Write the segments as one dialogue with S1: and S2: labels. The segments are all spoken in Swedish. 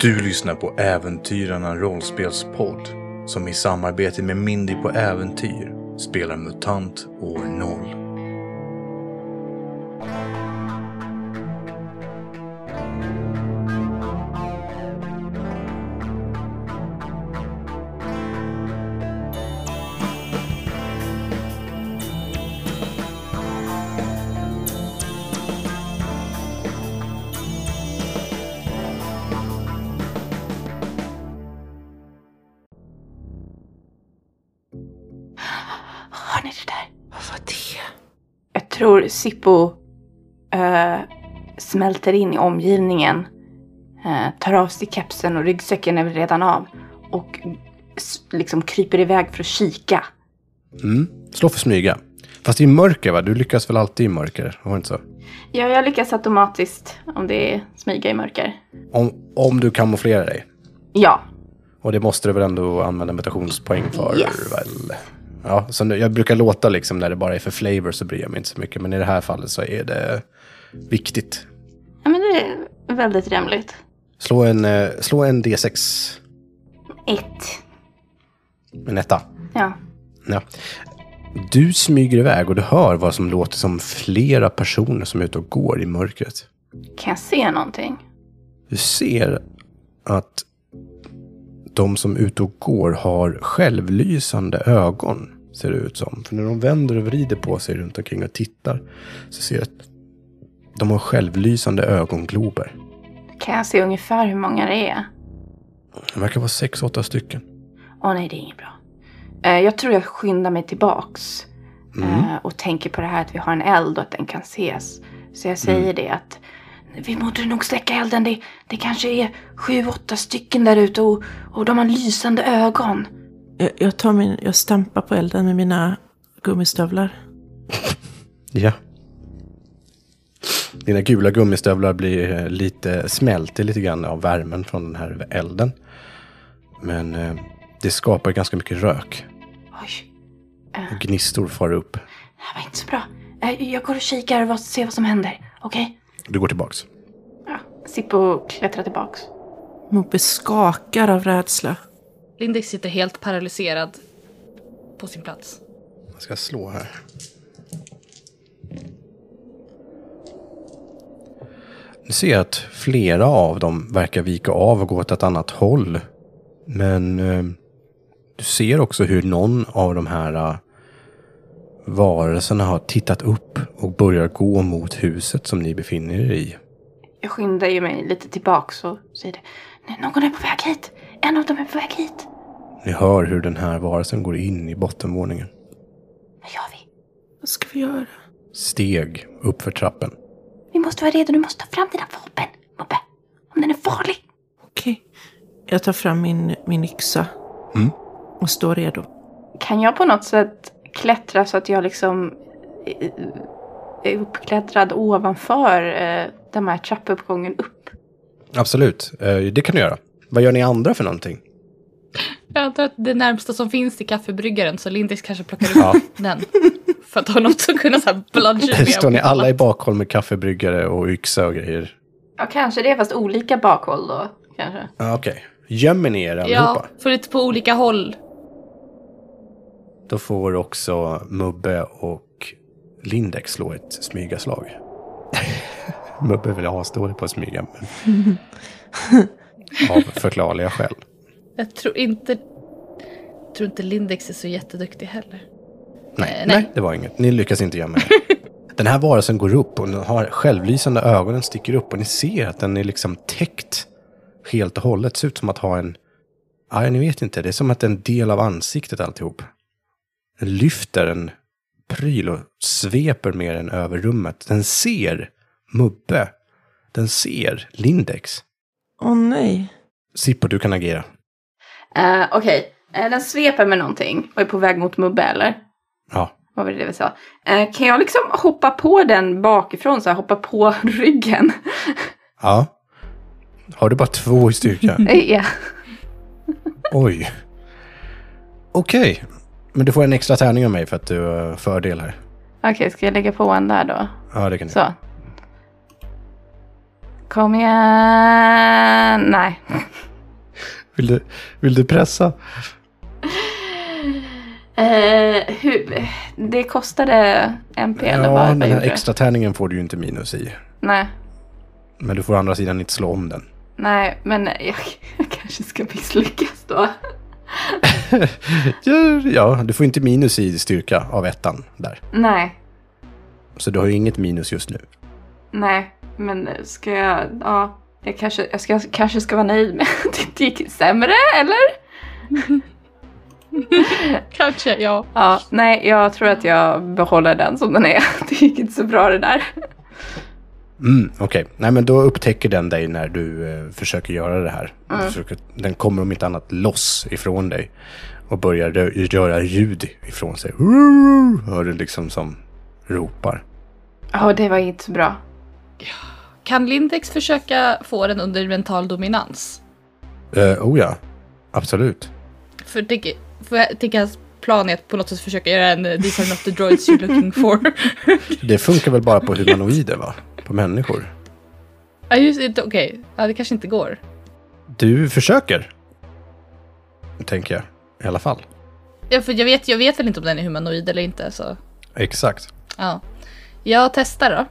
S1: Du lyssnar på Äventyrarna rollspelspodd som i samarbete med Mindy på Äventyr spelar MUTANT år 0.
S2: Sippo eh, smälter in i omgivningen. Eh, tar av sig kepsen och ryggsäcken är väl redan av. Och liksom kryper iväg för att kika.
S3: Mm. Slå för smyga. Fast i mörker va? Du lyckas väl alltid i mörker? Var inte så?
S2: Ja, jag lyckas automatiskt om det är smyga i mörker.
S3: Om, om du kamouflerar dig.
S2: Ja,
S3: Och det måste du väl ändå använda meditationspoäng för?
S2: Yes.
S3: Väl? Ja, så nu- jag brukar låta liksom när det bara är för flavor så bryr jag mig inte så mycket. Men i det här fallet så är det viktigt.
S2: ja men det är väldigt rimligt.
S3: Slå en, eh, slå en D6.
S2: Ett.
S3: En etta.
S2: Ja.
S3: Ja. Du smyger iväg och du hör vad som låter som flera personer som är ute och går i mörkret.
S2: Kan jag se någonting?
S3: Du ser att de som är ute och går har självlysande ögon, ser det ut som. För när de vänder och vrider på sig runt omkring och tittar så ser du att de har självlysande ögonglober.
S2: Kan jag se ungefär hur många det är?
S3: Det verkar vara sex, åtta stycken.
S2: Åh nej, det är inget bra. Eh, jag tror jag skyndar mig tillbaks. eh, och tänker på det här att vi har en eld och att den kan ses. Så jag säger det att vi borde nog släcka elden. Det, det kanske är sju, åtta stycken där ute och, och de har lysande ögon.
S4: Jag, jag, tar min, jag stampar på elden med mina gummistövlar.
S3: Ja. Dina gula gummistövlar blir eh, lite, smälter lite grann av värmen från den här elden. Men eh, det skapar ganska mycket rök.
S2: Oj,
S3: Och gnistor far upp.
S2: det här var inte så bra. Jag går och kikar och ser vad som händer. Okej?
S3: Du går tillbaks.
S2: Ja. Sippo klättrar tillbaks.
S4: Moppe skakar av rädsla.
S5: Lindex sitter helt paralyserad på sin plats.
S3: Jag ska slå här. Du ser att flera av dem verkar vika av och gå åt ett annat håll. Men eh, du ser också hur någon av de här eh, varelserna har tittat upp och börjar gå mot huset som ni befinner er i.
S2: Jag skyndar ju mig lite tillbaks och säger det. "Nej, Någon är på väg hit. En av dem är på väg hit.
S3: Ni hör hur den här varelsen går in i bottenvåningen.
S2: Vad gör vi?
S4: Vad ska vi göra?
S3: Steg upp för trappen.
S2: Vi måste vara redo. Du måste ta fram dina vapen, Mobbe. Om den är farlig.
S4: Okej. Jag tar fram min, min yxa.
S3: Mm.
S4: Och står redo.
S2: Kan jag på något sätt klättra så att jag liksom eh, är uppklättrad ovanför eh, den här trappuppgången upp?
S3: Absolut, eh, det kan du göra. Vad gör ni andra för någonting?
S5: Jag antar att det närmsta som finns till kaffebryggaren så Lindex kanske plockar upp
S3: Ja.
S5: den. För att ha något som kunna så här bloodshoot
S3: Står ni alla i bakhåll med kaffebryggare och yxa och grejer?
S2: Ja, kanske det, fast olika bakhåll då. Kanske.
S3: Ja, Okej. Gömmer ni er
S5: Ja,
S3: allihopa?
S5: för lite på olika håll.
S3: Då får också Mubbe och Lindex slå ett smygaslag. Mubbe är väl asdålig på att smyga. Men... Av förklarliga skäl.
S5: Jag tror inte, jag tror inte Lindex är så jätteduktig heller.
S3: Nej,
S5: Eh,
S3: nej.
S5: nej.
S3: det var inget. Ni lyckas inte gömma er. Den här varelsen går upp och den har självlysande ögonen sticker upp och ni ser att den är liksom täckt helt och hållet. Ser ut som att ha en... Ja, ni vet inte. Det är som att det en del av ansiktet alltihop. Den lyfter en pryl och sveper med den över rummet. Den ser Mubbe. Den ser Lindex.
S4: Åh nej.
S3: Sippo, du kan agera.
S2: Uh, Okej, Eh, den sveper med någonting och är på väg mot Mubbe, eller?
S3: Ja.
S2: Vad var det vi sa? Eh, kan jag liksom hoppa på den bakifrån, så här, hoppa på ryggen?
S3: Ja. Har du bara två i styrka?
S2: Ja.
S3: Oj. Okej. Men du får en extra tärning av mig för att du har fördel här.
S2: Okej, ska jag lägga på en där då?
S3: Ja, det kan du.
S2: Så. Kom igen. Nej.
S3: Vill du, vill du pressa?
S2: Eh, hur, det kostade MP eller vad?
S3: Ja, den här extra tärningen får du ju inte minus i.
S2: Nej.
S3: Men du får å andra sidan inte slå om den.
S2: Nej, men jag, jag kanske ska misslyckas då.
S3: Ja, du får inte minus i styrka av ettan där.
S2: Nej,
S3: Så du har ju inget minus just nu.
S2: nej, men ska jag, ja, jag kanske, jag ska, kanske ska vara nöjd med att det gick sämre, eller?
S5: Kanske, ja.
S2: Ja, nej, jag tror att jag behåller den som den är. Det gick inte så bra det där.
S3: Mm, Okej, nej men då upptäcker den dig när du eh, försöker göra det här. Du Försöker, den kommer om inte annat loss ifrån dig. Och börjar rö- göra ljud ifrån sig. Hör du liksom som ropar.
S2: Ja, det var inte så bra.
S5: Kan Lindex försöka få den under mental dominans?
S3: Uh, oh ja, absolut.
S5: För tänker, för tänker hans plan är att på något sätt försöka göra en These are not the droids you're looking for.
S3: Det funkar väl bara på humanoider va? På människor.
S5: Ja just det, okej. Ja det kanske inte går.
S3: Du försöker. Tänker jag. I alla fall.
S5: Ja för jag vet, jag vet väl inte om den är humanoid eller inte så.
S3: Exakt.
S5: Ja. Jag testar då.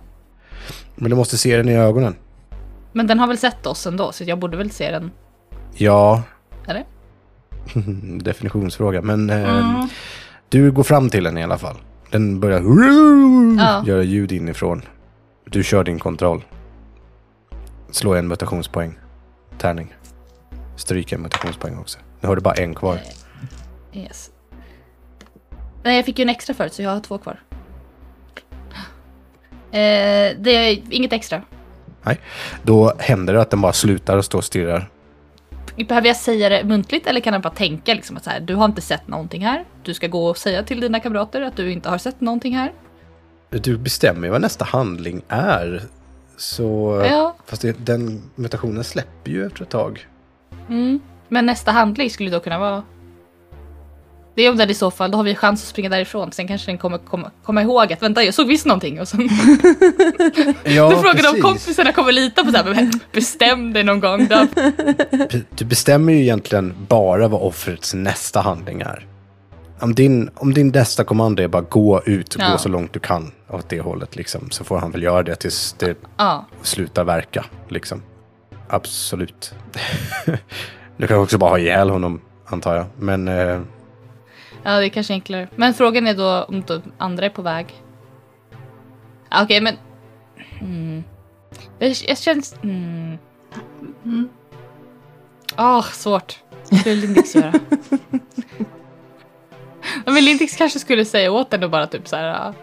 S3: Men du måste se den i ögonen.
S5: Men den har väl sett oss ändå så jag borde väl se den.
S3: Ja,
S5: Eller?
S3: definitionsfråga. Men eh,
S2: Mm.
S3: du går fram till den i alla fall. Den börjar
S5: Ja.
S3: göra ljud inifrån. Du kör din kontroll. Slå en mutationspoäng. Tärning. Stryk en mutationspoäng också. Nu har du bara en kvar.
S5: Yes. Nej jag fick ju en extra förut så jag har två kvar. Eh, det är inget extra.
S3: Då händer det att den bara slutar och står och stirrar.
S5: Behöver jag säga det muntligt eller kan jag bara tänka liksom att så här, du har inte sett någonting här. Du ska gå och säga till dina kamrater att du inte har sett någonting här.
S3: Du bestämmer ju vad nästa handling är. Så...
S5: Ja.
S3: Fast det, den mutationen släpper ju efter ett tag.
S5: Mm. Men nästa handling skulle då kunna vara... Det är om den i så fall, då har vi chans att springa därifrån. Sen kanske den kommer komma, komma ihåg att vänta, jag såg visst någonting. Och sen
S3: Ja,
S5: då frågar de om kompisarna kommer lita på så här, bestäm dig någon gång då.
S3: Du bestämmer ju egentligen bara vad offrets nästa handling är. Om din, om din nästa kommando är bara gå ut,
S5: Ja.
S3: gå så långt du kan åt det hållet liksom, så får han väl göra det tills det
S5: Ja,
S3: slutar verka. Liksom. Absolut. du kan också bara ha ihjäl honom, antar jag. Men eh,
S5: ja, det är kanske enklare. Men frågan är då om de andra är på väg. Okej, men... Mm. Jag, jag känns... Mm.
S2: Mm.
S5: Åh, svårt. Skulle Lindex göra? Ja, men Lindex kanske skulle säga åt den och bara typ så här.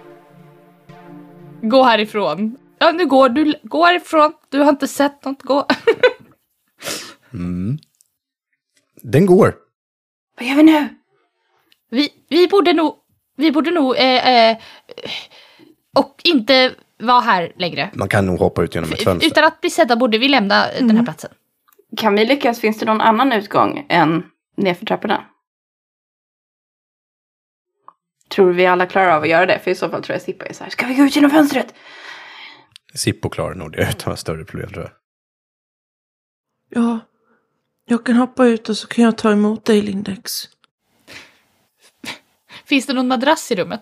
S5: Gå härifrån. Ja, nu går du. Gå härifrån. Du har inte sett något. Gå.
S3: mm. den går.
S2: Vad gör vi nu?
S5: Vi, vi borde nog... Vi borde nog... Eh, eh, och inte vara här längre.
S3: Man kan nog hoppa ut genom ett fönster.
S5: Utan att bli sedda borde vi lämna eh, den här platsen.
S2: Kan vi lyckas? Finns det någon annan utgång än nerför trapporna? Tror vi alla klarar av att göra det? För i så fall tror jag Sippa är så här. Ska vi gå ut genom fönstret?
S3: Sippo klarar nog det utan större problem tror jag.
S4: Ja, jag kan hoppa ut och så kan jag ta emot dig, Lindex.
S5: Finns det någon madrass i rummet?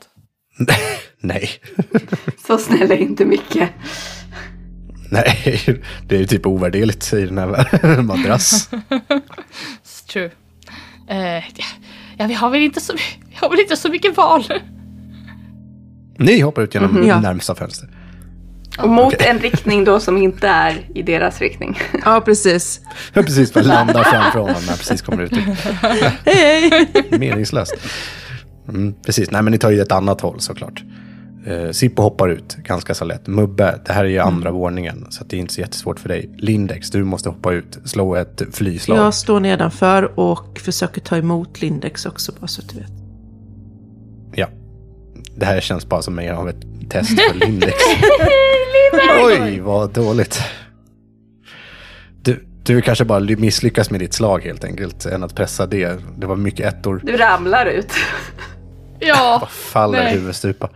S3: Nej.
S2: Så snäll är inte mycket.
S3: Nej, det är ju typ ovärderligt i den här. Madrass.
S5: It's true. Eh, ja, vi har väl inte så, vi har väl inte så mycket val.
S3: Ni hoppar ut genom
S4: Mhm. Ja.
S3: närmsta fönster.
S2: Och mot en riktning då som inte är i deras riktning.
S4: Ja, precis.
S3: Jag precis bara landar framför honom när jag precis kommer ut.
S4: Hej, hej!
S3: Meningslöst. Mm, precis, nej men ni tar ju ett annat håll såklart. Uh, Sippo hoppar ut ganska så lätt. Mubbe, det här är ju andra våningen så att det är inte så jättesvårt för dig. Lindex, du måste hoppa ut. Slå ett flyslag.
S4: Jag står nedanför och försöker ta emot Lindex också, bara så att du vet.
S3: Ja. Det här känns bara som mer av ett test för Lindex. Oj, vad dåligt. Du, du kanske bara misslyckas med ditt slag helt enkelt, än att pressa det. Det var mycket ettor.
S2: Du ramlar ut.
S5: Ja,
S3: Faller
S5: Nej.
S3: huvudstupa.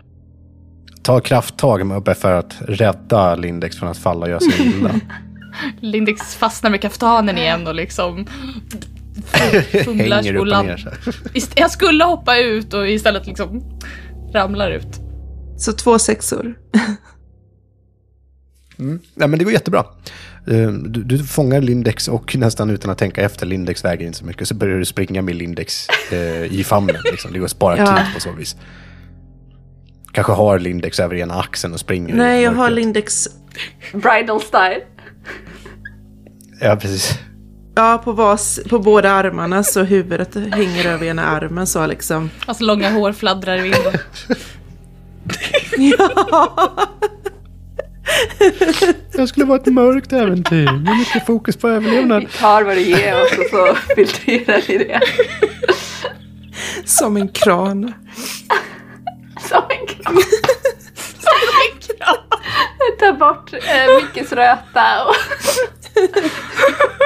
S3: Ta krafttag med uppe för att rädda Lindex från att falla och göra sig illa.
S5: Lindex fastnar med kaftanen igen och liksom fumlar
S3: Hänger upp
S5: och
S3: och
S5: land-
S3: ner så här.
S5: Ist- Jag skulle hoppa ut och istället liksom ramlar ut.
S4: Så två sexor.
S3: Mm. Nej, men det går jättebra. Eh, Du, du fångar Lindex och nästan utan att tänka efter, Lindex väger inte så mycket, så börjar du springa med Lindex eh, i famnen. Liksom. Det går att spara
S4: Ja.
S3: tid på så vis. Kanske har Lindex över ena axeln och springer.
S4: Nej, jag har. Lindex
S2: Bridal style.
S3: Ja, precis.
S4: ja, på, vas, på båda armarna så huvudet hänger över ena armen så liksom.
S5: Alltså långa hår fladdrar i vinden.
S3: Det skulle vara ett mörkt äventyr med mycket fokus på överlevnad.
S2: Vi tar vad du ger oss och så filtrerar vi det.
S4: Som en kran.
S2: Som en kran. Som en kran. Ta bort eh, Mickes röta och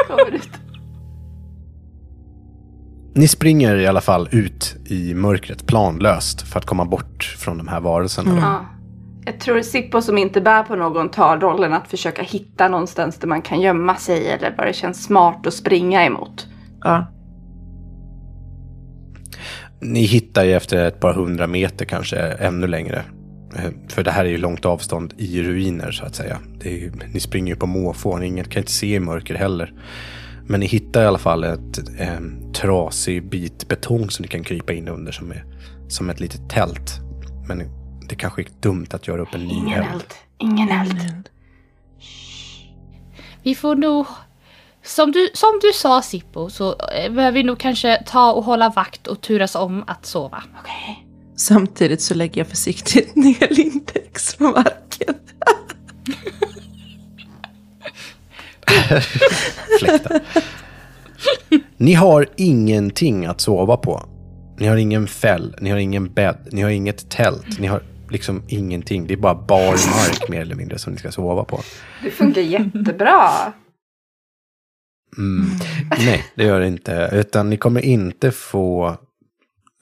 S2: kommer ut.
S3: Ni springer i alla fall ut i mörkret planlöst för att komma bort från de här varelserna.
S2: Ja. Jag tror Sippo som inte bär på någon tar rollen att försöka hitta någonstans där man kan gömma sig eller vad det känns smart att springa emot.
S4: Ja.
S3: Ni hittar ju efter ett par hundra meter kanske ännu längre. Eh, för det här är ju långt avstånd i ruiner så att säga. Det är ju, ni springer ju på måfå, ni kan inte se i mörker heller. Men ni hittar i alla fall ett, en trasig bit betong som ni kan krypa in under som, är, som ett litet tält. Men det kanske är dumt att göra upp en ny
S2: Ingen
S3: eld.
S2: eld. Ingen eld.
S5: Vi får nog... Som du, som du sa Sippo så eh, behöver vi nog kanske ta och hålla vakt och turas om att sova.
S2: Okej.
S4: Samtidigt så lägger jag försiktigt ner Lindex från marken.
S3: Fläktar. Ni har ingenting att sova på. Ni har ingen fäll, ni har ingen bädd, ni har inget tält, ni har liksom ingenting. Det är bara bar mark mer eller mindre som ni ska sova på.
S2: Det funkar jättebra.
S3: Mm. Nej, det gör det inte. Utan ni kommer inte få...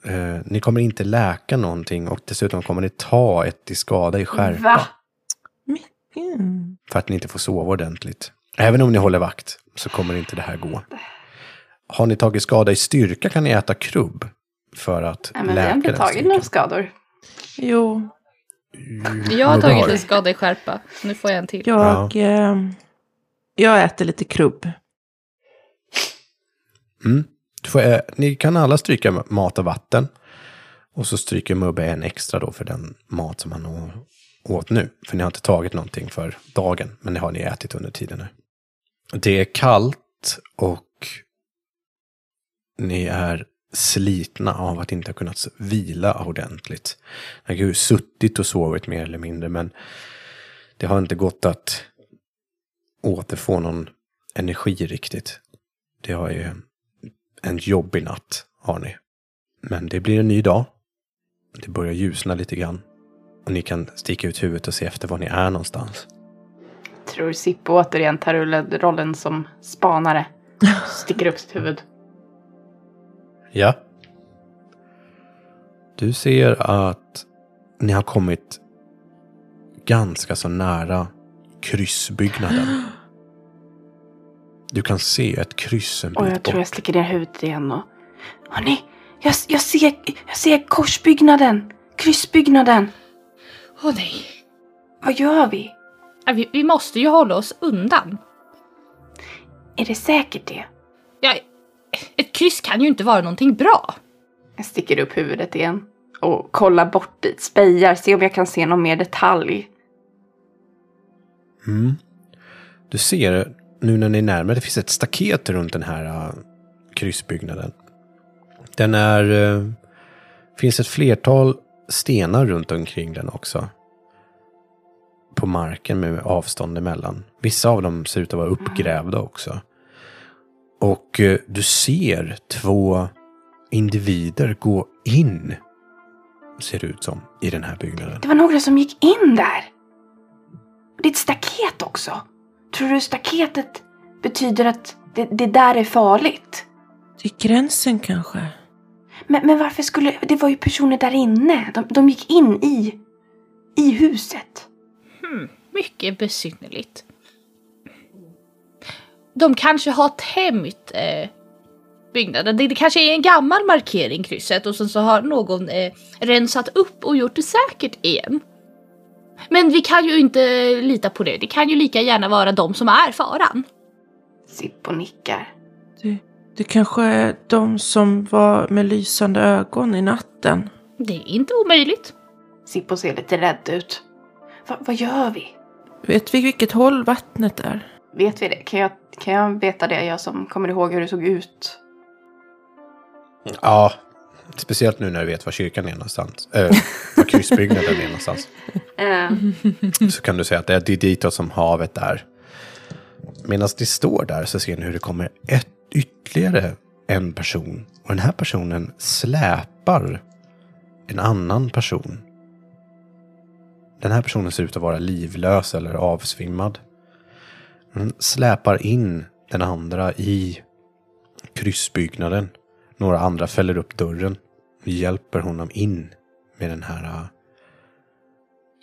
S3: eh, ni kommer inte läka någonting och dessutom kommer ni ta ett till skada i skärpa.
S2: Va?
S4: Mm.
S3: För att ni inte får sova ordentligt. Även om ni håller vakt så kommer inte det här gå. Har ni tagit skada i styrka kan ni äta krubb. För att
S2: Nej, men vi
S3: läka
S2: har inte tagit
S3: styrkan.
S2: några skador.
S4: Jo,
S5: Jag har tagit en skada i skärpa. Nu får jag en till.
S4: jag, eh, jag äter lite krubb.
S3: Mm. Du får, eh, ni kan alla stryka mat och vatten. Och så stryker Mubbe en extra då för den mat som han åt nu. För ni har inte tagit någonting för dagen, men det har ni ätit under tiden nu. Det är kallt och ni är slitna av att inte ha kunnat vila ordentligt. Ni har ju suttit och sovit mer eller mindre, men det har inte gått att återfå någon energi riktigt. Det har ju en jobbig natt, har ni. Men det blir en ny dag. Det börjar ljusna lite grann. Och ni kan sticka ut huvudet och se efter var ni är någonstans.
S2: Tror Sippo återigen tar rollen som spanare. Sticker upp sitt huvud.
S3: Ja. Du ser att ni har kommit ganska så nära kryssbyggnaden. Du kan se ett kryss en bit
S2: Och jag tror jag
S3: bort.
S2: sticker ner huvudet igen och... Hörni, jag, jag, ser, jag ser korsbyggnaden. Kryssbyggnaden.
S5: Åh nej.
S2: Vad gör vi?
S5: Vi, vi måste ju hålla oss undan.
S2: Är det säkert det?
S5: Ja, ett kryss kan ju inte vara någonting bra.
S2: Jag sticker upp huvudet igen. Och kollar bort dit. Spejar, ser om jag kan se någon mer detalj.
S3: Mm. Du ser nu när ni är närmare, det finns ett staket runt den här uh, kryssbyggnaden. Den är... Uh, finns ett flertal stenar runt omkring den också. På marken med avstånd emellan. Vissa av dem ser ut att vara uppgrävda också. Och uh, du ser två individer gå in, ser det ut som, i den här byggnaden.
S2: Det var några som gick in där. Det är ett staket också. Tror du staketet betyder att det, det där är farligt?
S4: Till gränsen kanske.
S2: Men, men varför skulle... Det var ju personer där inne. De, de gick in i... I huset.
S5: Mycket besynnerligt. De kanske har tämjt eh, byggnaden. Det, det kanske är en gammal markering krysset och sen så har någon eh, rensat upp och gjort det säkert igen. Men vi kan ju inte lita på det. Det kan ju lika gärna vara de som är faran.
S2: Sippo nickar.
S4: Det, det kanske är de som var med lysande ögon i natten.
S5: Det är inte omöjligt.
S2: Sippo ser lite rädd ut. Va, vad gör vi?
S4: Vet vi vilket håll vattnet är?
S2: Vet vi det? Kan jag, kan jag veta det, jag som kommer ihåg hur det såg ut?
S3: Ja, speciellt nu när du vet var kyrkan är någonstans. Äh, var kryssbyggnaden är någonstans.
S2: Eh,
S3: Så kan du säga att det är ditåt som havet är. Medan det står där så ser ni hur det kommer ett, ytterligare en person. Och den här personen släpar en annan person. Den här personen ser ut att vara livlös eller avsvimmad. Den släpar in den andra i kryssbyggnaden. Några andra fäller upp dörren och hjälper honom in med den här äh,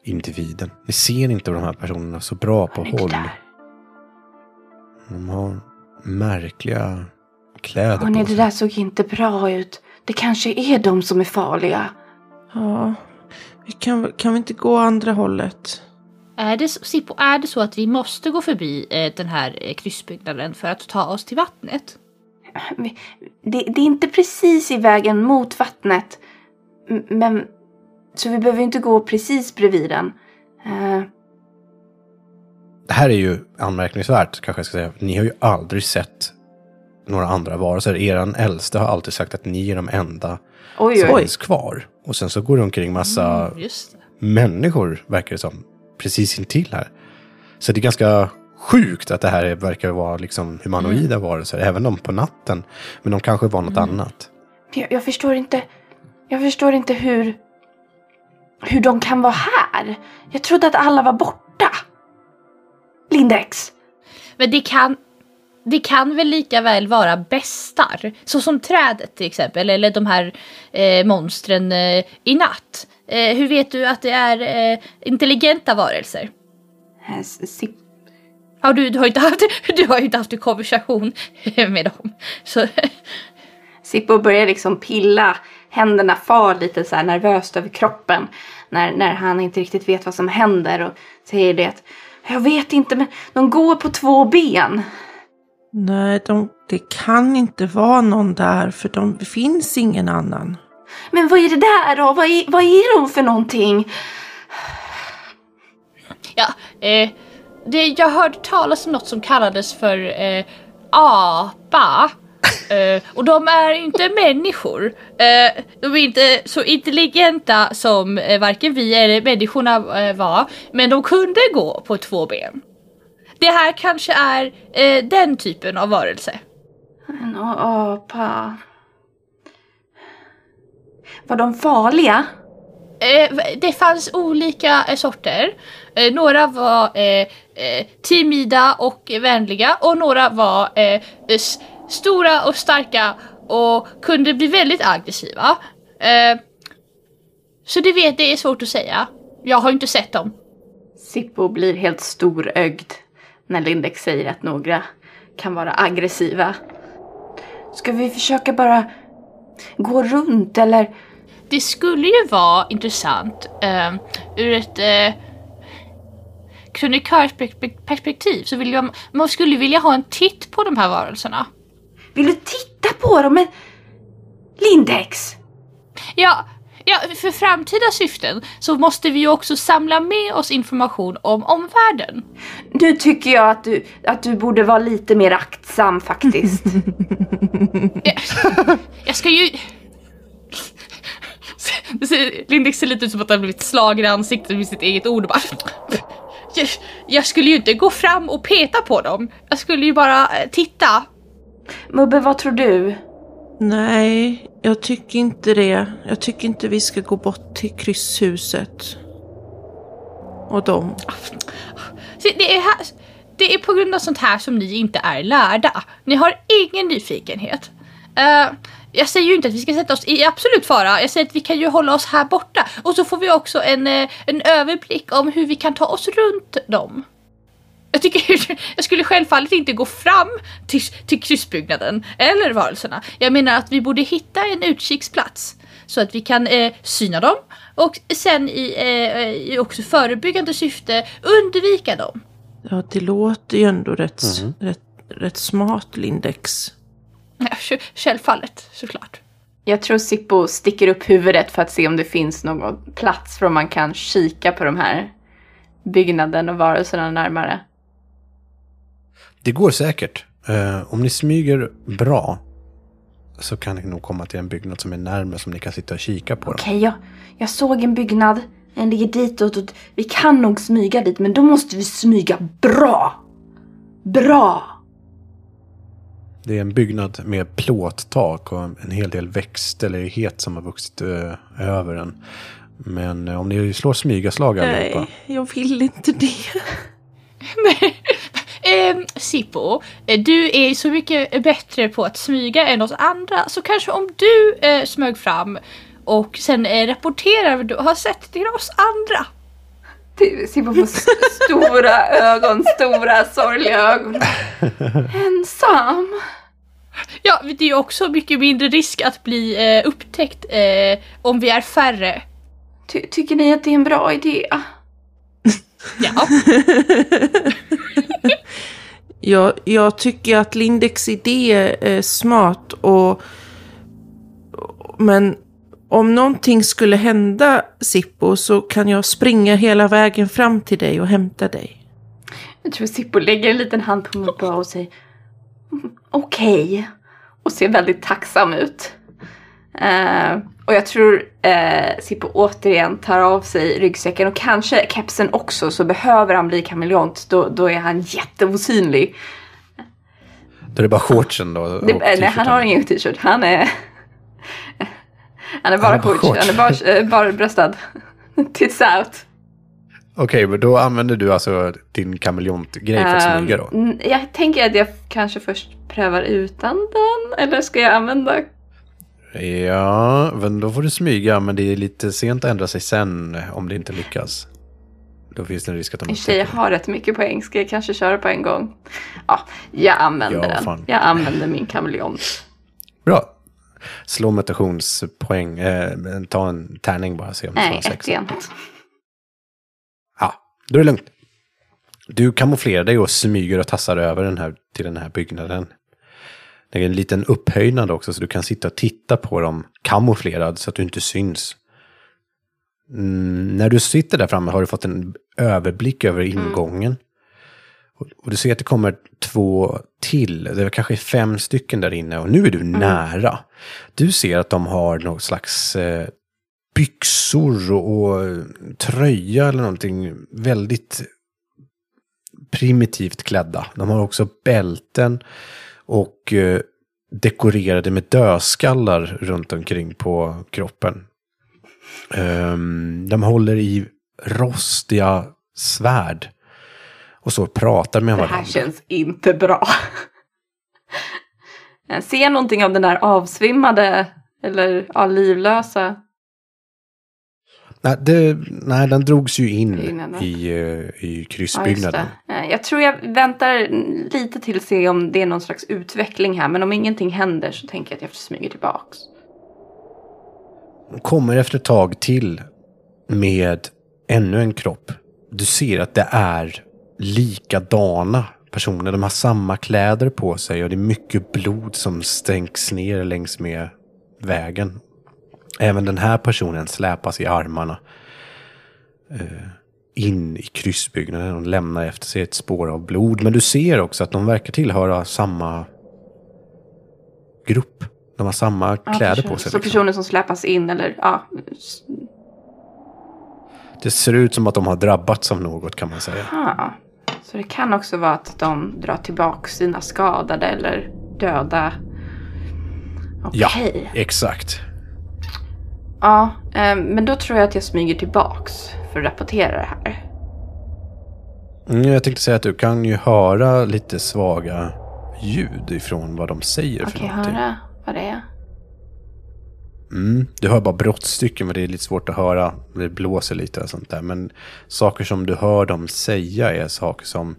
S3: individen. Ni ser inte de här personerna så bra på håll. De har märkliga kläder på
S2: det
S3: sig.
S2: där såg inte bra ut. Det kanske är de som är farliga.
S4: Ja, vi kan, kan vi inte gå andra hållet?
S5: Är det, så- Sippo, är det så att vi måste gå förbi eh, den här eh, kryssbyggnaden för att ta oss till vattnet?
S2: Det, det är inte precis i vägen mot vattnet. Men... Så vi behöver inte gå precis bredvid den. Eh,
S3: Det här är ju anmärkningsvärt, kanske jag ska säga. Ni har ju aldrig sett några andra varelser. Eran äldste har alltid sagt att ni är de enda
S2: oj,
S3: som
S2: oj.
S3: finns kvar. Och sen så går det omkring massa
S5: Mm, just det.
S3: människor, verkar det som, precis intill här. Så det är ganska sjukt att det här är- verkar vara liksom humanoida varelser, även de på natten. Men de kanske var något annat.
S2: Jag, jag förstår inte... Jag förstår inte hur... Hur de kan vara här. Jag trodde att alla var borta. Lindex.
S5: Men det kan, det kan väl lika väl vara bestar? Så som trädet till exempel, eller de här eh, monstren eh, i natt. Eh, hur vet du att det är eh, intelligenta varelser?
S2: S-
S5: Ja, du, du, har inte haft, du har ju inte haft en konversation med dem. Så,
S2: Sippo börjar liksom pilla. Händerna far lite så här nervöst över kroppen. När, när han inte riktigt vet vad som händer. Och säger det att jag vet inte men de går på två ben.
S4: Nej, de, det kan inte vara någon där för de, det finns ingen annan.
S2: Men vad är det där då? Vad är, vad är de för någonting?
S5: ja, eh, det, jag hörde talas om något som kallades för eh, apa. Eh, och de är inte människor. Eh, de är inte så intelligenta som eh, varken vi eller människorna eh, var. Men de kunde gå på två ben. Det här kanske är den typen av varelse.
S2: En apa. Var de farliga?
S5: Eh, det fanns olika eh, sorter. Eh, några var eh, eh, timida och vänliga och några var eh, stora och starka och kunde bli väldigt aggressiva. Eh, så det vet det är svårt att säga. Jag har inte sett dem.
S2: Sippo blir helt storögd när Lindex säger att några kan vara aggressiva. Ska vi försöka bara gå runt eller?
S5: Det skulle ju vara intressant eh, ur ett eh, kronikörsperspektiv så vill jag, man skulle vilja ha en titt på de här varelserna.
S2: Vill du titta på dem? Men Lindex!
S5: Ja, ja, för framtida syften så måste vi ju också samla med oss information om omvärlden.
S2: Nu tycker jag att du, att du borde vara lite mer aktsam faktiskt.
S5: Jag ska ju... Lindex ser lite ut som att han blivit slagen i ansiktet med sitt eget ord bara... Jag, jag skulle ju inte gå fram och peta på dem. Jag skulle ju bara eh, titta.
S2: Mubbe, vad tror du?
S4: Nej, jag tycker inte det. Jag tycker inte vi ska gå bort till krysshuset. Och dem.
S5: Det är, här, det är på grund av sånt här som ni inte är lärda. Ni har ingen nyfikenhet. Eh, jag säger ju inte att vi ska sätta oss i absolut fara. Jag säger att vi kan ju hålla oss här borta. Och så får vi också en, eh, en överblick om hur vi kan ta oss runt dem. Jag tycker jag skulle självfallet inte gå fram till, till kryssbyggnaden eller varelserna. Jag menar att vi borde hitta en utkiksplats så att vi kan eh, syna dem och sen i, eh, i också förebyggande syfte undvika dem.
S4: Ja, det låter ju ändå rätt, rätt, rätt smart, Lindex.
S5: Självfallet, såklart.
S2: Jag tror Sippo sticker upp huvudet för att se om det finns någon plats för om man kan kika på de här byggnaden och varelserna närmare.
S3: Det går säkert. Eh, om ni smyger bra så kan ni nog komma till en byggnad som är närmare som ni kan sitta och kika på. dem.
S2: Okej, jag, jag såg en byggnad. Den ligger ditåt och vi kan nog smyga dit, men då måste vi smyga bra. Bra!
S3: Det är en byggnad med plåttak och en hel del växtlighet som har vuxit eh, över den. Men eh, om ni slår smygaslag allihopa.
S4: Nej, jag vill inte det.
S5: Eh, Sippo, eh, du är så mycket bättre på att smyga än oss andra. Så kanske om du eh, smög fram och sen eh, rapporterar vad du har sett till oss andra.
S2: Sippo får stora ögon, stora sorgliga ögon. Ensam.
S5: Ja, det är också mycket mindre risk att bli eh, upptäckt eh, om vi är färre.
S2: Ty- tycker ni att det är en bra idé?
S5: Ja,
S4: Jag, jag tycker att Lindex idé är smart och... Men om någonting skulle hända Sippo så kan jag springa hela vägen fram till dig och hämta dig.
S2: Jag tror Sippo lägger en liten hand på min bra och säger "Mm, okej. Och ser väldigt tacksam ut. Eh, och jag tror uh, Sippo återigen tar av sig ryggsäcken och kanske kepsen också så behöver han bli kameleont. Då, då är han jätteosynlig.
S3: Då är det bara shortsen då.
S2: Det, nej, han har ingen t-shirt. Han är... Han är bara
S3: Han.
S2: Han är bara, uh, bara bröstad. Tits out.
S3: Okej, men då använder du alltså din kameleontgrej för att smyga då?
S2: Ehm, Jag tänker att jag kanske först prövar utan den. Eller ska jag använda...
S3: Ja, men då får du smyga, men det är lite sent att ändra sig sen om det inte lyckas. Då finns det en risk att de
S2: I och för sig, jag har rätt mycket poäng. Ska jag kanske köra på en gång? Ja, jag använder
S3: Ja,
S2: den.
S3: fan.
S2: Jag använder min kameleont.
S3: Bra. Slå mutationspoäng. Eh, ta en tärning bara, se om du får
S2: Nej,
S3: en sexa.
S2: igen.
S3: Ja, då är det lugnt. Du kamouflerar dig och smyger och tassar över den här, till den här byggnaden. Det är en liten upphöjnad också så du kan sitta och titta på dem kamouflerad så att du inte syns. Mm, när du sitter där framme har du fått en överblick över ingången. Och, och du ser att det kommer två till. Det är kanske fem stycken där inne och nu är du nära. Du ser att de har något slags eh, byxor och, och tröja eller någonting väldigt primitivt klädda. De har också bälten och eh, dekorerade med dödskallar runt omkring på kroppen. Ehm, de håller i rostiga svärd och så pratar med
S2: Det
S3: varandra.
S2: här känns inte bra. Jag ser någonting av den där avsvimmade eller ja, livlösa.
S3: Nej, det, nej, den drogs ju in i, eh, i
S2: Ja,
S3: kryssbyggnaden.
S2: det. Eh, Jag tror jag väntar lite till att se om det är någon slags utveckling här. Men om ingenting händer så tänker jag att jag smyger tillbaks.
S3: De kommer efter ett tag till med ännu en kropp. Du ser att det är likadana personer. De har samma kläder på sig och det är mycket blod som stänks ner längs med vägen. Även den här personen släpas i armarna eh, in i kryssbyggnaden och lämnar efter sig ett spår av blod. Men du ser också att de verkar tillhöra samma grupp. De har samma
S2: Ja,
S3: kläder på sig.
S2: Så
S3: liksom.
S2: personer som släpas in eller ja.
S3: Det ser ut som att de har drabbats av något kan man säga.
S2: aha. Så det kan också vara att de drar tillbaks sina skadade eller döda.
S3: Ja,
S2: Okej.
S3: exakt.
S2: Ja, eh, men då tror jag att jag smyger tillbaks för att rapportera det här.
S3: Mm, jag tänkte säga att du kan ju höra lite svaga ljud ifrån vad de säger för
S2: Okej,
S3: någonting.
S2: höra vad det är.
S3: Mm, du hör bara brottstycken men det är lite svårt att höra. Det blåser lite och sånt där. Men saker som du hör dem säga är saker som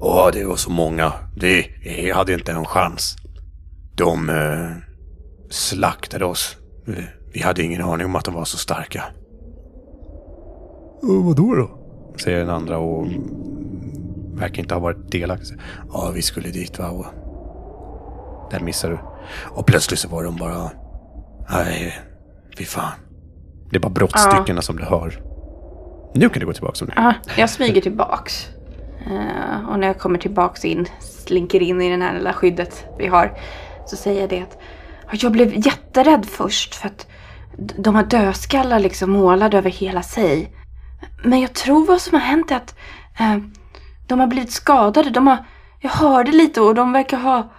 S3: Åh, det var så många. Det, jag hade inte en chans. De eh, slaktade oss. Vi- hade ingen aning om att de var så starka. vad då då? Säger den andra och verkar inte ha varit delaktig. Ja, vi skulle dit va. Och där missar du. Och plötsligt så var de bara... Nej, fy fan. Det är bara brottstyckena som du hör. Nu kan du gå tillbaka som du
S2: Ja, jag smyger tillbaks. Eh, och när jag kommer tillbaks in, slinker in i det här lilla skyddet vi har, så säger jag det att ja, jag blev jätterädd först för att de har dödskallar liksom målade över hela sig. Men jag tror vad som har hänt är att eh, de har blivit skadade. De har, jag hörde lite och de verkar ha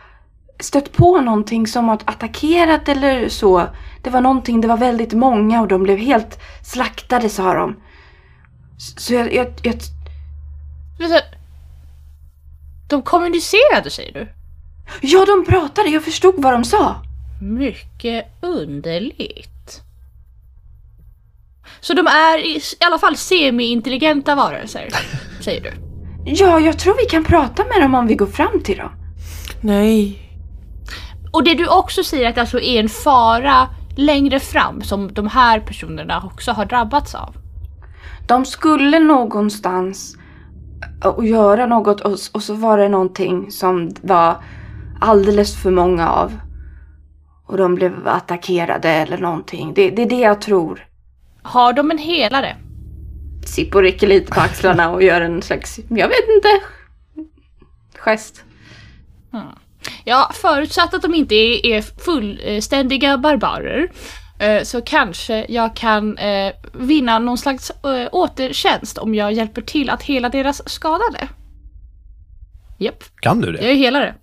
S2: stött på någonting som att attackerat eller så. Det var någonting, det var väldigt många och de blev helt slaktade sa de. Så jag, jag, jag
S5: Vänta. De kommunicerade säger du?
S2: Ja, de pratade. Jag förstod vad de sa.
S5: Mycket underligt. Så de är i, i alla fall semi-intelligenta varelser, säger du?
S2: Ja, jag tror vi kan prata med dem om vi går fram till dem.
S4: Nej.
S5: Och det du också säger att det alltså är en fara längre fram som de här personerna också har drabbats av.
S2: De skulle någonstans och göra något och, och så var det någonting som var alldeles för många av. Och de blev attackerade eller någonting. Det, det är det jag tror.
S5: Har de en helare?
S2: Sippo rycker lite på axlarna och gör en slags, jag vet inte, gest.
S5: Ja, förutsatt att de inte är, fullständiga barbarer eh, så kanske jag kan eh, vinna någon slags eh, återtjänst om jag hjälper till att hela deras skadade. Japp,
S3: Kan du
S5: jag
S3: det?
S5: är helare.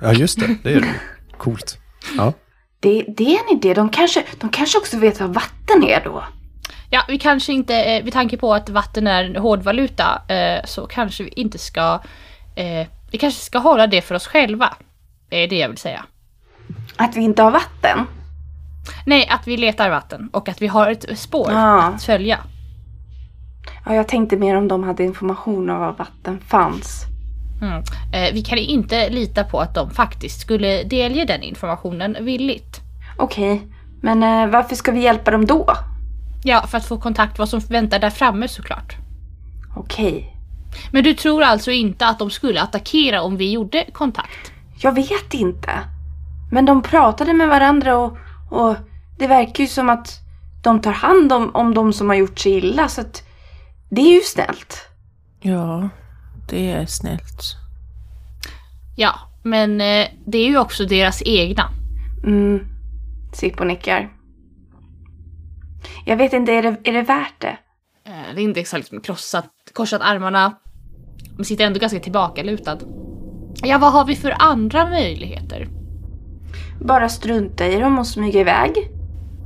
S3: Ja, just det. Det är du. Coolt. Ja.
S2: Det, det är en idé. De kanske, de kanske också vet vad vatten är då.
S5: Ja, vi kanske inte, eh, med tanke på att vatten är en hårdvaluta, eh, så kanske vi inte ska... Eh, vi kanske ska hålla det för oss själva. Det är det jag vill säga.
S2: Att vi inte har vatten.
S5: Nej, att vi letar vatten och att vi har ett spår
S2: Ah.
S5: att följa.
S2: Ja, jag tänkte mer om de hade information om var vatten fanns.
S5: Mm. Eh, vi kan inte lita på att de faktiskt skulle delge den informationen villigt.
S2: Okej, men eh, varför ska vi hjälpa dem då?
S5: Ja, för att få kontakt vad som väntar där framme såklart.
S2: Okej.
S5: Men du tror alltså inte att de skulle attackera om vi gjorde kontakt?
S2: Jag vet inte. Men de pratade med varandra och, och det verkar ju som att de tar hand om, om de som har gjort sig illa så att det är ju snällt.
S4: Ja, det är snällt.
S5: Ja, men eh, det är ju också deras egna.
S2: Mm. Sippo nickar. Jag vet inte, är det, är det värt det?
S5: Lindex har liksom krossat, korsat armarna. Men sitter ändå ganska tillbakalutad. Ja, vad har vi för andra möjligheter?
S2: Bara strunta i dem och smyga iväg?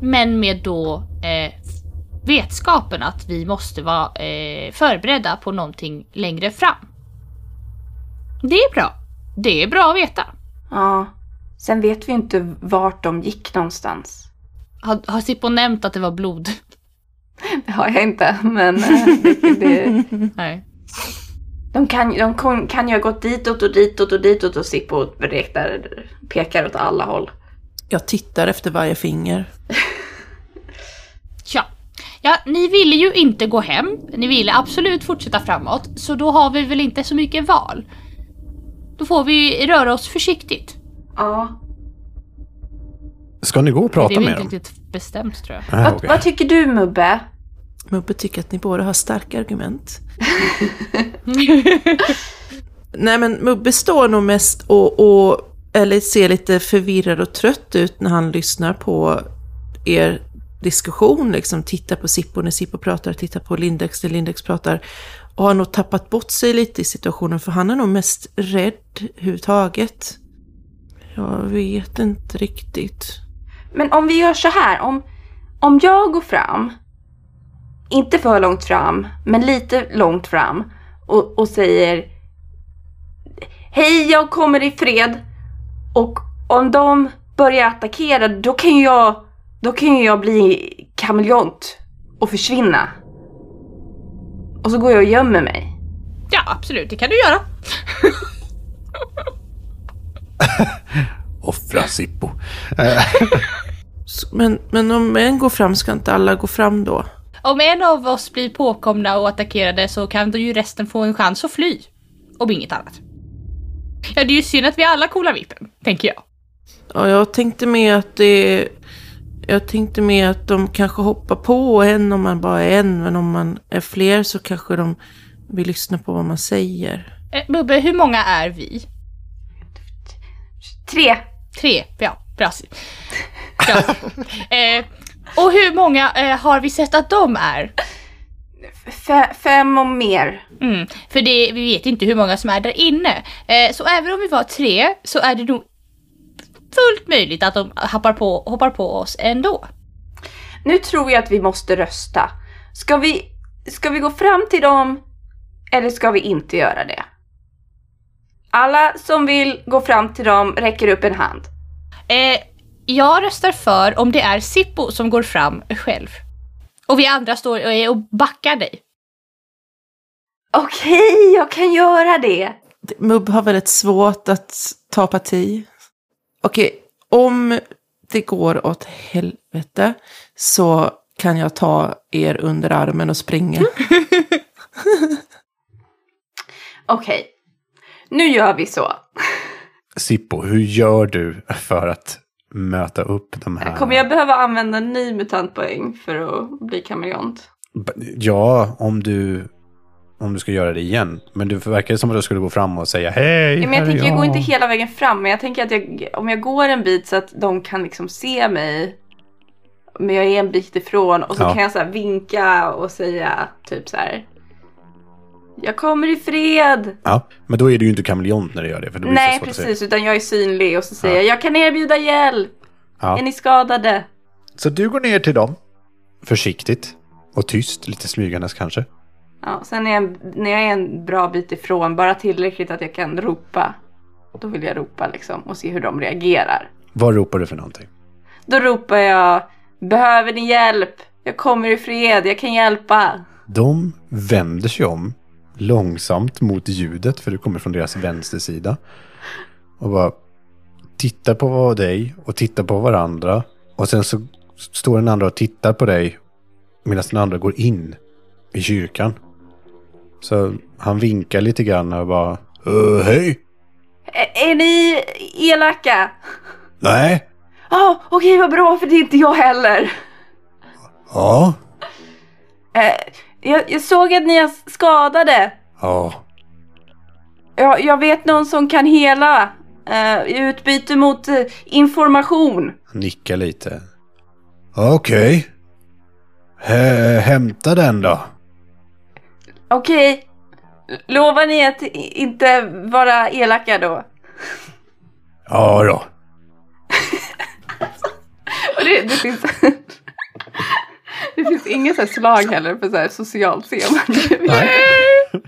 S5: Men med då eh, vetskapen att vi måste vara eh, förberedda på någonting längre fram. Det är bra. Det är bra att veta.
S2: Ja. Sen vet vi inte vart de gick någonstans.
S5: Har, har Sippo nämnt att det var blod?
S2: Det har jag inte, men eh, det, det,
S5: Nej.
S2: De, kan, de kan ju ha gått ditåt och ditåt och ditåt och Sippo räknar, pekar åt alla håll.
S4: Jag tittar efter varje finger.
S5: Ja. ja, ni ville ju inte gå hem. Ni ville absolut fortsätta framåt. Så då har vi väl inte så mycket val. Då får vi röra oss försiktigt.
S2: Ja.
S3: Ska ni gå och
S5: det
S3: prata
S5: är väl
S3: med
S5: inte
S3: dem?
S5: riktigt bestämt tror jag.
S3: Ah,
S2: Vad,
S3: okej.
S2: vad tycker du Mubbe?
S4: Mubbe tycker att ni båda har starka argument. Nej men Mubbe står nog mest och, och eller ser lite förvirrad och trött ut när han lyssnar på er diskussion. Liksom tittar på Sippo när Sippo pratar, tittar på Lindex när Lindex pratar. Och har nog tappat bort sig lite i situationen för han är nog mest rädd överhuvudtaget. Jag vet inte riktigt.
S2: Men om vi gör så här, om, om jag går fram, inte för långt fram, men lite långt fram och, och säger Hej, jag kommer i fred. Och om de börjar attackera, då kan ju jag, då kan ju jag bli kameleont och försvinna. Och så går jag och gömmer mig.
S5: Ja, absolut, det kan du göra.
S3: Offra Sippo.
S4: S- Men, men om en går fram, ska inte alla gå fram då?
S5: Om en av oss blir påkomna och attackerade så kan då ju resten få en chans att fly. Om inget annat. Ja, det är ju synd att vi alla coolar vippen, tänker jag.
S4: Ja, jag tänkte med att det... Jag tänkte med att de kanske hoppar på en om man bara är en, men om man är fler så kanske de vill lyssna på vad man säger.
S5: Eh, Bubbe, hur många är vi?
S2: Tre.
S5: Tre, ja, bra. bra. eh, och hur många eh, har vi sett att de är?
S2: F- fem och mer.
S5: Mm, för det, vi vet inte hur många som är där inne. Eh, så även om vi var tre så är det nog fullt möjligt att de hoppar på, hoppar på oss ändå.
S2: Nu tror jag att vi måste rösta. Ska vi, ska vi gå fram till dem eller ska vi inte göra det? Alla som vill gå fram till dem räcker upp en hand.
S5: Eh, jag röstar för om det är Sippo som går fram själv. Och vi andra står och, och backar dig.
S2: Okej, jag kan göra det.
S4: Mubb har väldigt svårt att ta parti. Okej, om det går åt helvete så kan jag ta er under armen och springa.
S2: Okej, nu gör vi så.
S3: Sippo, hur gör du för att möta upp de här?
S2: Kommer jag behöva använda en ny mutantpoäng för att bli kameleont?
S3: Ja, om du, om du ska göra det igen. Men det verkar som att du skulle gå fram och säga hej,
S2: Ja, men jag tänker, jag går inte hela vägen fram, men jag tänker att jag, om jag går en bit så att de kan liksom se mig, men jag är en bit ifrån och så
S3: Ja.
S2: kan jag så här vinka och säga typ så här. Jag kommer i fred!
S3: Ja, men då är du ju inte kameleont när du gör det. För då blir
S2: Nej,
S3: så svårt att säga.
S2: precis, utan jag är synlig och så säger
S3: Ja.
S2: jag, jag kan erbjuda hjälp!
S3: Ja.
S2: Är ni skadade?
S6: Så du går ner till dem.
S3: Försiktigt och tyst, lite smygandes kanske.
S2: Ja, sen är jag, när jag är en bra bit ifrån, bara tillräckligt att jag kan ropa. Då vill jag ropa liksom och se hur de reagerar.
S3: Vad ropar du för någonting?
S2: Då ropar jag, behöver ni hjälp? Jag kommer i fred, jag kan hjälpa.
S3: De vänder sig om långsamt mot ljudet, för det kommer från deras vänstersida. Och bara tittar på dig och tittar på varandra. Och sen så står den andra och tittar på dig medan den andra går in i kyrkan. Så han vinkar lite grann och bara "Ö, Hej!
S2: Ä- är ni elaka?
S3: Nej?
S2: Ja, okej vad bra för det är inte jag heller.
S3: Ja?
S2: Eh, jag, jag såg att ni är skadade.
S3: Ja.
S2: Jag, jag vet någon som kan hela. eh, I utbyte mot eh, information.
S3: Han nickar lite. Okej. Hä- Hämta den då.
S2: Okej. Lovar ni att inte vara elaka då?
S3: Ja då.
S2: Och det, det finns... det finns inget så här slag heller för så här socialt seende.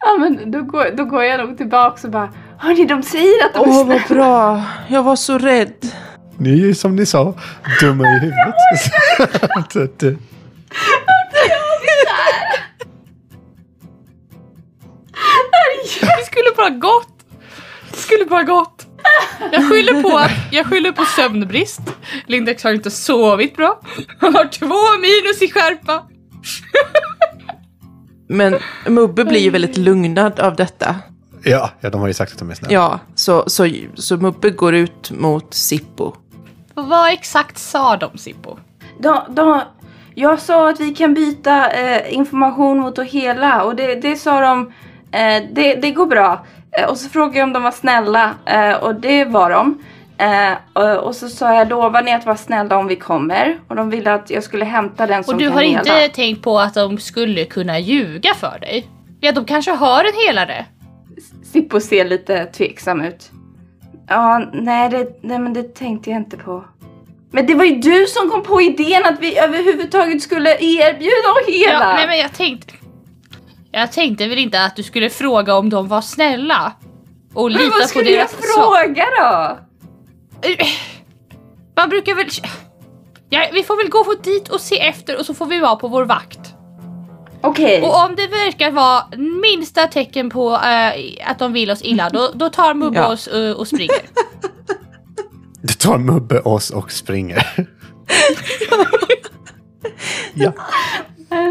S2: Ja men då går, då går jag nog tillbaka och bara Hörni de säger att de är
S4: Åh,
S2: snälla.
S4: vad bra. Jag var så rädd.
S3: Ni är ju som ni sa, dumma i huvudet. Så att, eh,
S5: Det skulle bara gått. Det skulle bara gått. Jag skyller på, att, jag skyller på sömnbrist. Lindex har inte sovit bra. Han har två minus i skärpa.
S4: Men Mubbe blir ju väldigt lugnad av detta.
S3: ja, ja, de har ju sagt att de är snälla.
S4: Ja, så, så, så Mubbe går ut mot Sippo.
S5: Vad exakt sa de Sippo?
S2: De, de, jag sa att vi kan byta eh, information mot att hela och det, det sa de, eh, det, det går bra. Eh, och så frågade jag om de var snälla eh, och det var de. Eh, och, och så sa jag, lovar ni att vara snälla om vi kommer? Och de ville att jag skulle hämta den som
S5: Och du har
S2: hela.
S5: inte tänkt på att de skulle kunna ljuga för dig? Ja, de kanske har en helare.
S2: Sippo ser lite tveksam ut. Ja, nej det, nej men det tänkte jag inte på. Men det var ju du som kom på idén att vi överhuvudtaget skulle erbjuda hela.
S5: Ja, nej men jag tänkte... Jag tänkte väl inte att du skulle fråga om de var snälla. Och
S2: men
S5: lita
S2: vad
S5: på
S2: skulle jag
S5: deras svar.
S2: fråga då?
S5: Eh, Man brukar väl... Ja, vi får väl gå dit och se efter och så får vi vara på vår vakt.
S2: Okej.
S5: Och om det verkar vara minsta tecken på eh, att de vill oss illa, då, då tar Mubbe
S4: Ja.
S5: oss eh, och springer.
S3: Det tar Mubbe oss och springer. ja,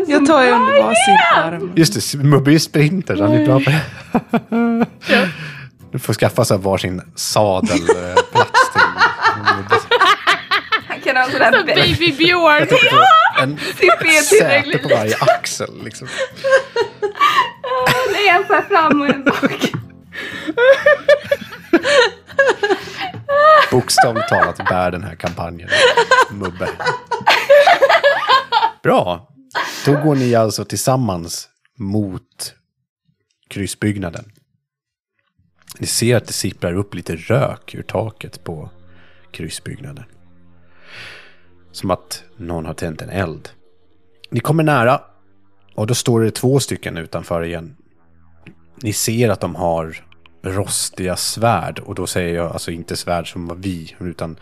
S4: Jag tar ju under varsin arm.
S3: just det. Mubbe är sprinter, så han är bra på det. Du får skaffa sig varsin sadelplats till Mubbe.
S2: Han kan ha en sån där
S5: Baby Björn!
S3: En säte på varje axel. Liksom.
S2: Är en så fram och en bak.
S3: Bokstavligt talat bär den här kampanjen Mubbe. Bra. Då går ni alltså tillsammans mot kryssbyggnaden. Ni ser att det sipprar upp lite rök ur taket på kryssbyggnaden. Som att någon har tänt en eld. Ni kommer nära och då står det två stycken utanför igen. Ni ser att de har rostiga svärd. Och då säger jag alltså inte svärd som var vi, utan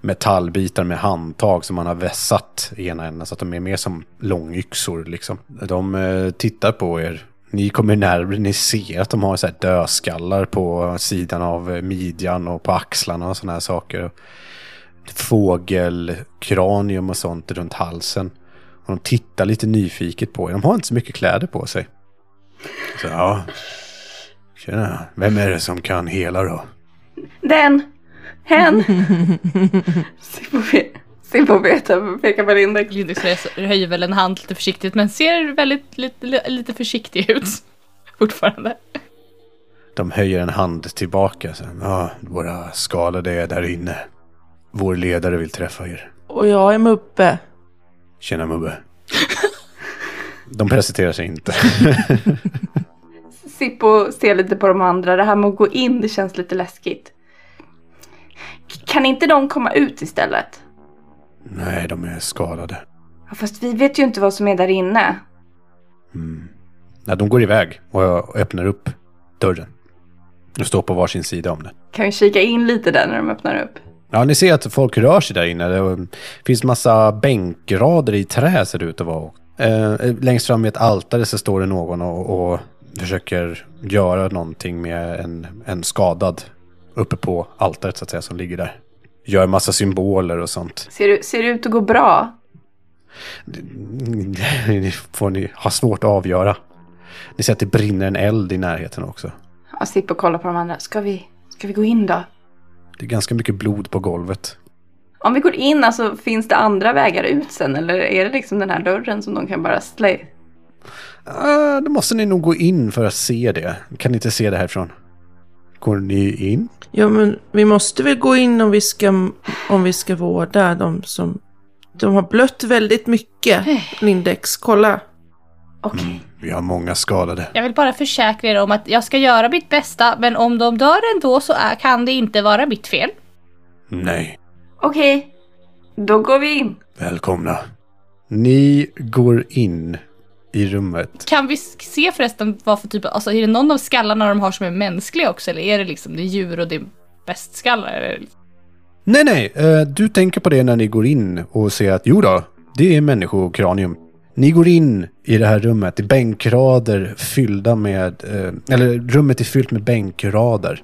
S3: metallbitar med handtag som man har vässat i ena änden. Så att de är mer som långyxor liksom. De eh, tittar på er. Ni kommer närmare, ni ser att de har så här dödskallar på sidan av eh, midjan och på axlarna och sådana här saker. Fågelkranium och sånt runt halsen. Och de tittar lite nyfiket på er. De har inte så mycket kläder på sig. Så ja, Tjena, vem är det som kan hela då?
S2: Den. Hen. Sippo vet- Sippo vet jag pekar på Lindex.
S5: Lindex höjer väl en hand lite försiktigt men ser väldigt lite, lite försiktig ut. Fortfarande.
S3: De höjer en hand tillbaka. Så, ja, våra skadade är där inne. Vår ledare vill träffa er.
S4: Och jag är Mubbe.
S3: Tjena Mubbe. De presenterar sig inte.
S2: Sippo ser lite på de andra. Det här med att gå in, det känns lite läskigt. Kan inte de komma ut istället?
S3: Nej, de är skadade.
S2: Ja, fast vi vet ju inte vad som är där inne.
S3: Nej, de går iväg och jag öppnar upp dörren. De står på varsin sida om den.
S2: Kan vi kika in lite där när de öppnar upp?
S3: Ja, ni ser att folk rör sig där inne. Det finns massa bänkrader i trä ser det ut att vara. Eh, längst fram vid ett altare så står det någon och, och försöker göra någonting med en, en skadad uppe på altaret så att säga som ligger där. Gör massa symboler och sånt.
S2: Ser det, ser det ut att gå bra?
S3: Det får ni ha svårt att avgöra. Ni ser att det brinner en eld i närheten också.
S2: Ja, Sippo kollar på de andra. Ska vi, ska vi gå in då?
S3: Det är ganska mycket blod på golvet.
S2: Om vi går in, alltså finns det andra vägar ut sen? Eller är det liksom den här dörren som de kan bara slä?
S3: Uh, då måste ni nog gå in för att se det. Kan ni inte se det härifrån? Går ni in?
S4: Ja, men vi måste väl gå in om vi ska, om vi ska vårda de som... De har blött väldigt mycket, Lindex. Kolla.
S2: Okej.
S3: Vi har många skadade.
S5: Jag vill bara försäkra er om att jag ska göra mitt bästa men om de dör ändå så är, kan det inte vara mitt fel.
S3: Nej.
S2: Okej. Då går vi in.
S3: Välkomna. Ni går in i rummet.
S5: Kan vi se förresten vad för typ av, alltså är det någon av skallarna de har som är mänskliga också eller är det liksom det är djur och det är bestskallar? Eller?
S3: Nej, nej. eh, Du tänker på det när ni går in och ser att jo då, det är människokranium. Ni går in i det här rummet, är bänkrader fyllda med, eh, eller rummet är fyllt med bänkrader.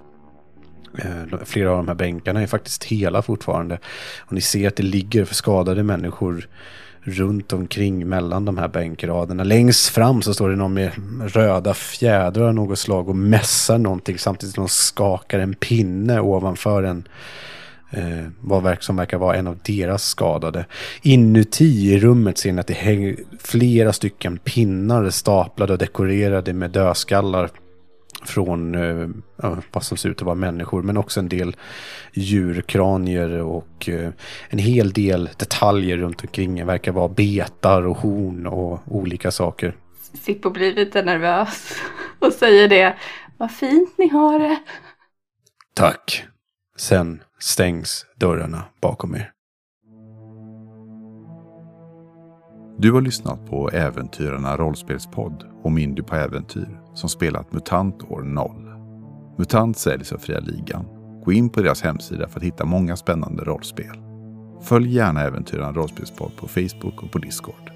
S3: Eh, Flera av de här bänkarna är faktiskt hela fortfarande. Och ni ser att det ligger skadade människor runt omkring mellan de här bänkraderna. Längst fram så står det någon med röda fjädrar av något slag och mässar någonting samtidigt som de skakar en pinne ovanför en eh, vad som verkar vara en av deras skadade. Inuti i rummet ser ni att det hänger flera stycken pinnar staplade och dekorerade med dödskallar från eh, vad som ser ut att vara människor, men också en del djurkranier och eh, en hel del detaljer runt omkring. Det verkar vara betar och horn och olika saker.
S2: Sippo blir lite nervös och säger det. Vad fint ni har det.
S3: Tack. Sen stängs dörrarna bakom er.
S7: Du har lyssnat på Äventyrarna rollspelspodd om Indy på äventyr som spelat MUTANT år 0. MUTANT säljs av Fria Ligan. Gå in på deras hemsida för att hitta många spännande rollspel. Följ gärna Äventyran rollspelspodd på Facebook och på Discord.